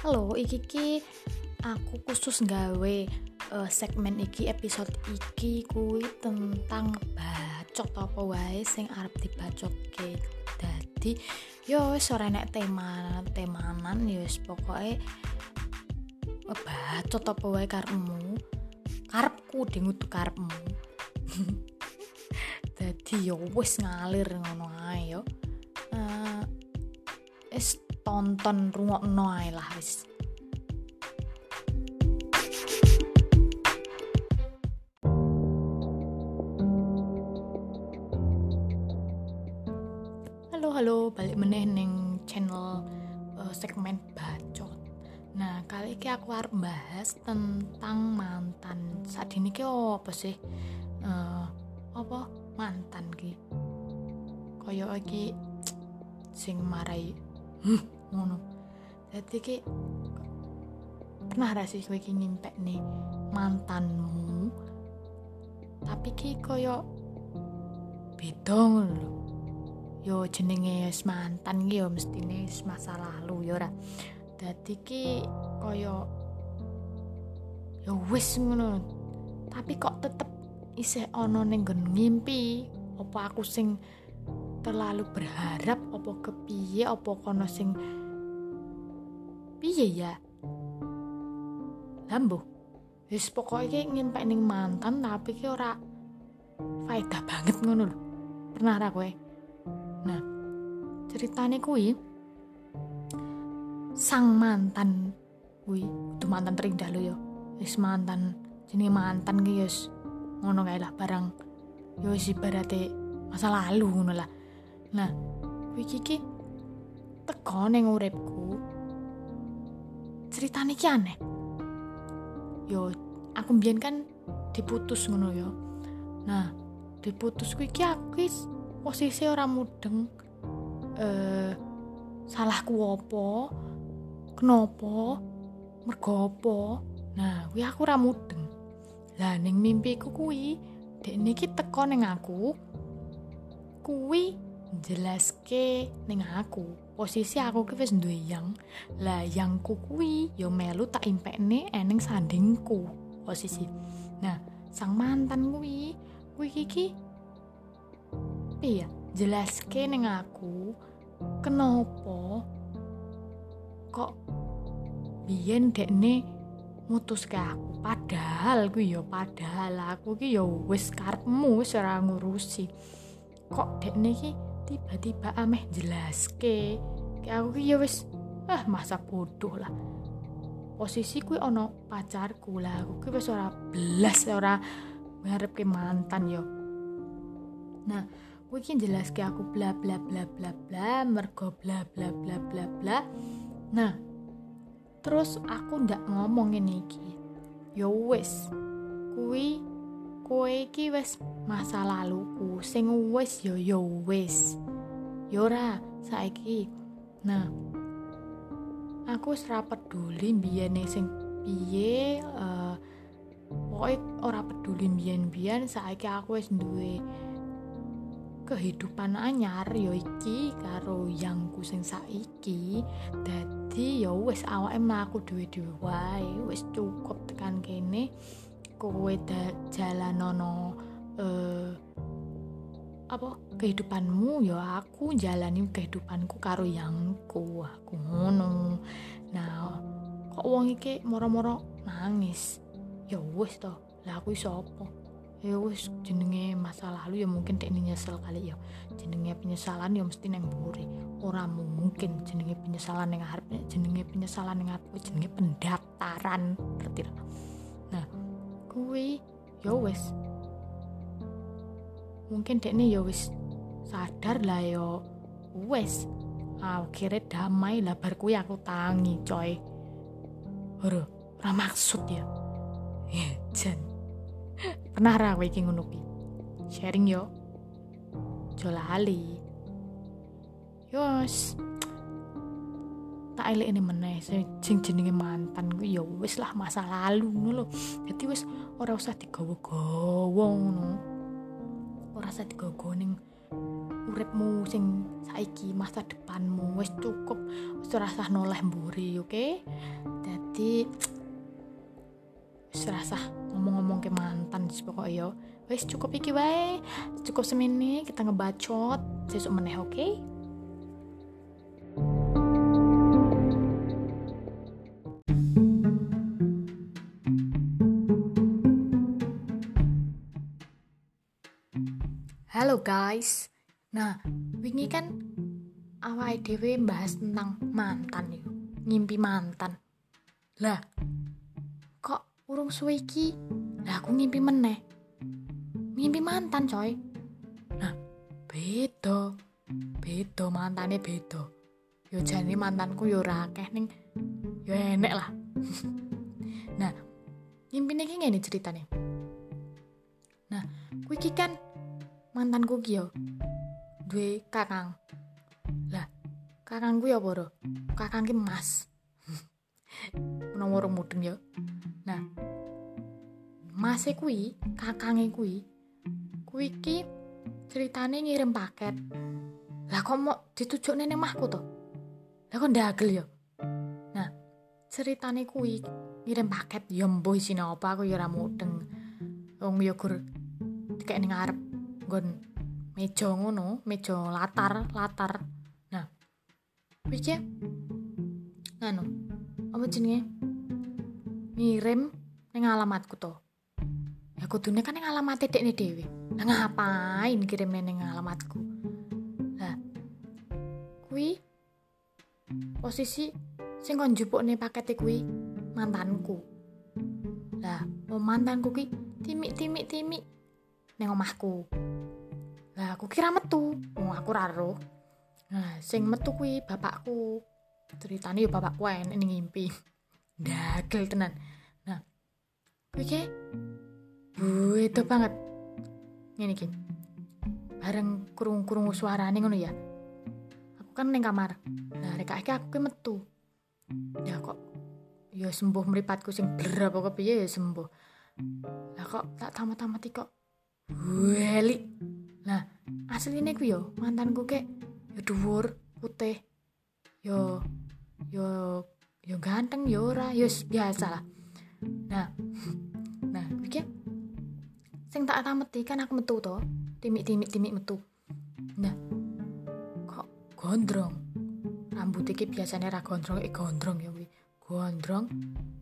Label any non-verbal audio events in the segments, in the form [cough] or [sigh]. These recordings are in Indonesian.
Halo, iki ki aku khusus gawe uh, segmen iki episode iki kuwi tentang bacot apa wae sing arep dibacokke. Dadi yo wis ora nek tema temanan yo wis pokoke bacot apa wae karepmu. Karepku ding utu karepmu. [laughs] Dadi yo wis ngalir ngono ae yo. Uh, tonton rungokno ae lah wis. Halo halo balik meneh ning channel uh, segmen bacot. Nah kali ini aku harus bahas tentang mantan. Saat ini ki apa sih? Uh, apa? Mantan ki? Koyo iki sing marai [gasps] ngono. Jadi ki pernah ra sih kowe ki nyimpek nih mantanmu tapi ki koyo beda ngono yo jenenge mantan ki yo mestine masa lalu yo ora. Dadi ki koyo yo wis ngono tapi kok tetep isih ana ning ngimpi apa aku sing terlalu berharap apa kepiye apa kono sing piye ya? Lambo wis pokoke iki ngimpek ning mantan tapi ki ora faedah banget ngono lho. Pernah ra kowe? Nah ceritane kuwi sang mantan kuwi itu mantan terindah lo yo wis mantan jenenge mantan ki wis ngono kae lah barang. Yo wis ibarate masa lalu ngono lah nah kuwi iki teko ning uripku. Ceritanya ki aneh. Yo aku mbiyen kan diputus ngono yo. Nah diputus kuwi ki aku posisi ora mudeng eh salahku apa kenapa mergo apa. Nah kuwi aku ora mudeng. Lah ning mimpiku kuwi dek niki teko ning aku kuwi jelaske ning aku. Posisi aku ki wis duwe yang. Lah yangku kuwi yo melu tak impekne eneng sandingku. Posisi. Nah sang mantan kuwi kuwi iki piye? Jelaske ning aku kenapa kok biyen dekne mutus ke aku? Padahal kuwi yo padahal aku ki yo wis karepmu wis ora ngurusi. Kok dekne ki tiba-tiba ameh jelaske kayak aku ya wis ah masa bodoh lah. Posisi kuwi ono pacarku lah. Aku ki wis ora belas ora ngarep ke mantan yo nah kuwi ki jelaske aku bla bla bla bla bla mergo bla bla bla bla bla. Nah terus aku ndak ngomong ini iki. Yo wis kuwi kowe iki wis masa laluku sing wis yo yo wis. Yo ora saiki. Nah aku ora peduli mbiyene sing piye uh, pokoke ora peduli mbiyen-mbiyen saiki aku wis duwe kehidupan anyar yo iki karo yangku sing saiki. Dadi yo wis awake mlaku dhewe-dhewe wae wis cukup tekan kene kowe jalanono eh apa kehidupanmu? Ya aku jalani kehidupanku karo yangku aku ngono. Nah kok wong iki moro-moro nangis? Ya wis to lah aku iso apa? Ya wis jenenge masa lalu ya mungkin dek nyesel kali ya. Jenenge penyesalan ya mesti neng buri ora mungkin jenenge penyesalan neng arep jenenge penyesalan neng arep jenenge pendaftaran. Ngerti nah kuwi ya wis mungkin dek nih ya wis sadar lah yo wis akhirnya damai lah bar kuwi aku tangi coy Ora, ora maksud ya. Jan. Pernah ra kowe iki ngono Sharing yo. Jolali. Yos tak elek ini meneh sing jenenge mantan ku ya wis lah masa lalu ngono lho. Dadi wis ora usah digawa-gawa ngono. Ora usah digawa ning uripmu sing saiki masa depanmu wis cukup. Wis rasah noleh mburi oke? Okay? jadi wis ngomong-ngomong ke mantan sih pokoknya yo wis cukup iki wae. Cukup semini kita ngebacot sesuk meneh oke? okay? Guys. Nah, wingi kan awake dhewe bahas tentang mantan yo. Ngimpi mantan. Lah, kok urung suwe iki? Lah aku ngimpi meneh. Ngimpi mantan, coy. Nah, beda. Beda mantane beda. Yo jane mantanku yo ora akeh ning yo enek lah. [laughs] nah, ngimpine iki ngene ceritane. Nah, kuwi kan mantanku ki yo? Duwe kakang. Lah kakangku ya apa kakang ki mas. [laughs] Nomor mudeng ya nah mas e kuwi kakange kuwi kuwi ki ceritane ngirim paket. Lah kok mau ditujuk nenek mahku to? Lah kok ndagel ya nah ceritane kuwi ngirim paket. Ya mbuh isine apa aku ya ora mudeng. Wong ya gur dikek ning ngarep nggon meja ngono, meja latar, latar. Nah, iki anu, apa jenenge? Ngirim ning alamatku to. Ya kudune kan ning alamat dekne dhewe. Lah ngapain kirim ning alamatku? Lah, kuwi posisi sing kon jupukne pakete kuwi mantanku. Lah, mantanku ki timik-timik timik ning omahku. Lah aku kira metu, wong aku raro. Nah, sing metu kuwi bapakku. Ceritane yo bapakku enek ning ngimpi. [laughs] Dagel tenan. Nah, kuwi ke itu banget. Ngene iki. Bareng kurung-kurung suarane ngono ya. Aku kan ning kamar. Nah, rek aku ke metu. Ya kok ya sembuh meripatku sing bler apa kepiye ya sembuh. Lah kok tak tamat-tamat kok Weli. Nah, aslinya ku yo mantanku kek yo dhuwur, putih. Yo yo yo ganteng yo ora, yo biasa lah. Nah, [laughs] nah iki sing tak tameti kan aku metu to, timik-timik timik metu. Nah, kok gondrong. Rambut iki biasanya ra gondrong, eh gondrong ya kuwi. Gondrong.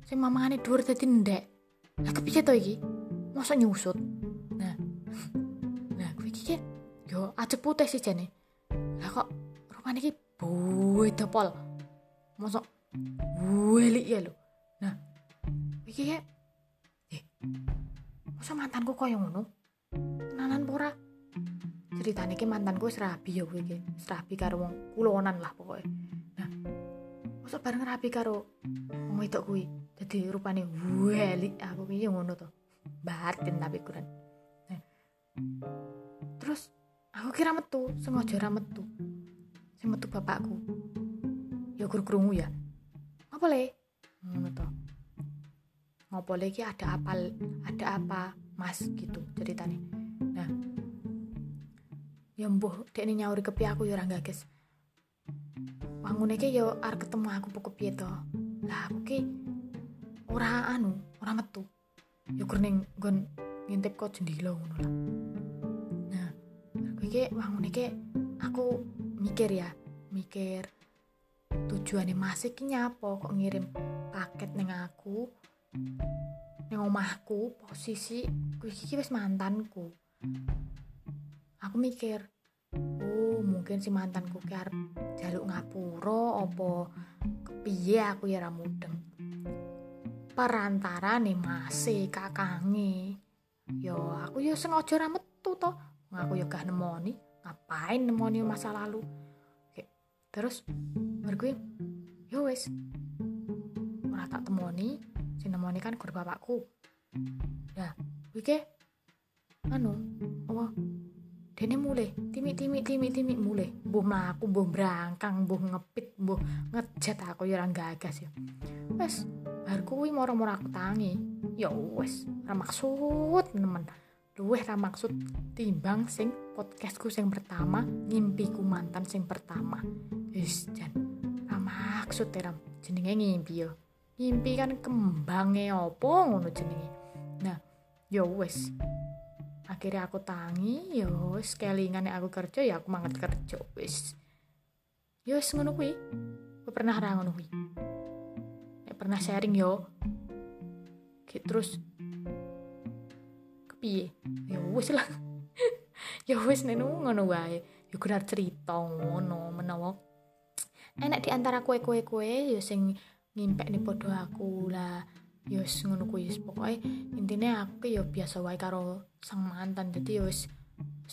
Sing mamangane dhuwur dadi ndek. Lah kepiye to iki? Masa nyusut? Ajek putih sih jane lah kok rupane iki beda pol mosok welik ya lo nah iki ya. Eh masa mantanku koyo ngono? Tenanan pora ceritane iki mantanku wis rabi ya kuwi iki. Rabi karo wong kulonan lah pokoknya nah masa bareng rabi karo wong wedok kuwi dadi rupane welik aku ki ngono to. Batin tapi kurang. Nah, terus aku kira metu sengaja ora metu. Sing metu bapakku. Ya gur krungu ya? Apa le? Ngono to. Ngopo lagi ada apa ada apa mas? Gitu ceritanya nah ya mbuh dek ini nyauri kepi aku ya orang gages wangune ki ya ar ketemu aku pokok piye to. Lah aku ki ora anu ora metu. Ya gur ning nggon ngintip kok jendela ngono lah iki wangun iki aku mikir ya mikir tujuannya masih nyapo kok ngirim paket neng aku neng omahku posisi kuwi iki mantanku. Aku mikir oh mungkin si mantanku ki jaluk ngapura apa kepiye aku ya ra perantara nih masih kakange. Yo aku yo sengaja ra metu to ngaku ya gak nemoni. Ngapain nemoni masa lalu? Oke. terus baru yo wes. Ora tak temoni si nemoni kan gur bapakku. Ya wike anu oh dene mulai timik timik timik timik mulai buh mlaku buh berangkang buh ngepit buh ngejat aku ya orang gagas ya. Wes baru kuwi moro-moro aku tangi. Ya wes ora maksud nemen luwih ra maksud timbang sing podcastku sing pertama ngimpiku mantan sing pertama. Wis jan. Ra maksud ya jenenge ngimpi yo. Ngimpi kan kembange opo ngono jenenge? Nah yo wis. Akhirnya aku tangi yo wis. Kelingan aku kerja ya aku mangat kerja wis. Yo wis ngono kuwi. Pernah ra ngono kuwi. Pernah sharing yo. Terus kepiye ya wis lah. [laughs] Ya wis nenu ngono wae. Ya kudu cerita ngono menawa enak di antara kue-kue kue ya sing ngimpek nih podo aku lah. Ya wis ngono kuwi wis. Pokoke intine aku ya biasa wae karo sang mantan. Dadi ya wis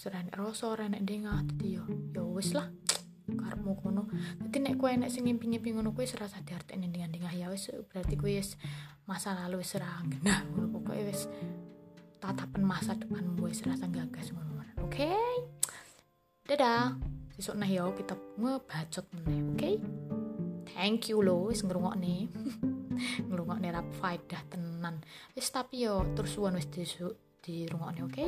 ora enek rasa ora enek dengah dadi ya ya wis lah. [tsk] Karepmu kono. Dadi nek kowe enek sing ngimpi-ngimpi ngono kuwi serasa diartekne dengan-dengan ya wis berarti kuwi wis masa lalu wis ora genah. Ngono pokoke wis tatapan masa depan gue serasa gagas ngono oke okay? dadah besok nah yo kita ngebacot meneh oke okay? thank you lo wis ngrungokne [laughs] ngrungokne rap faedah tenan wis tapi yo terus wis di di rungokne oke okay?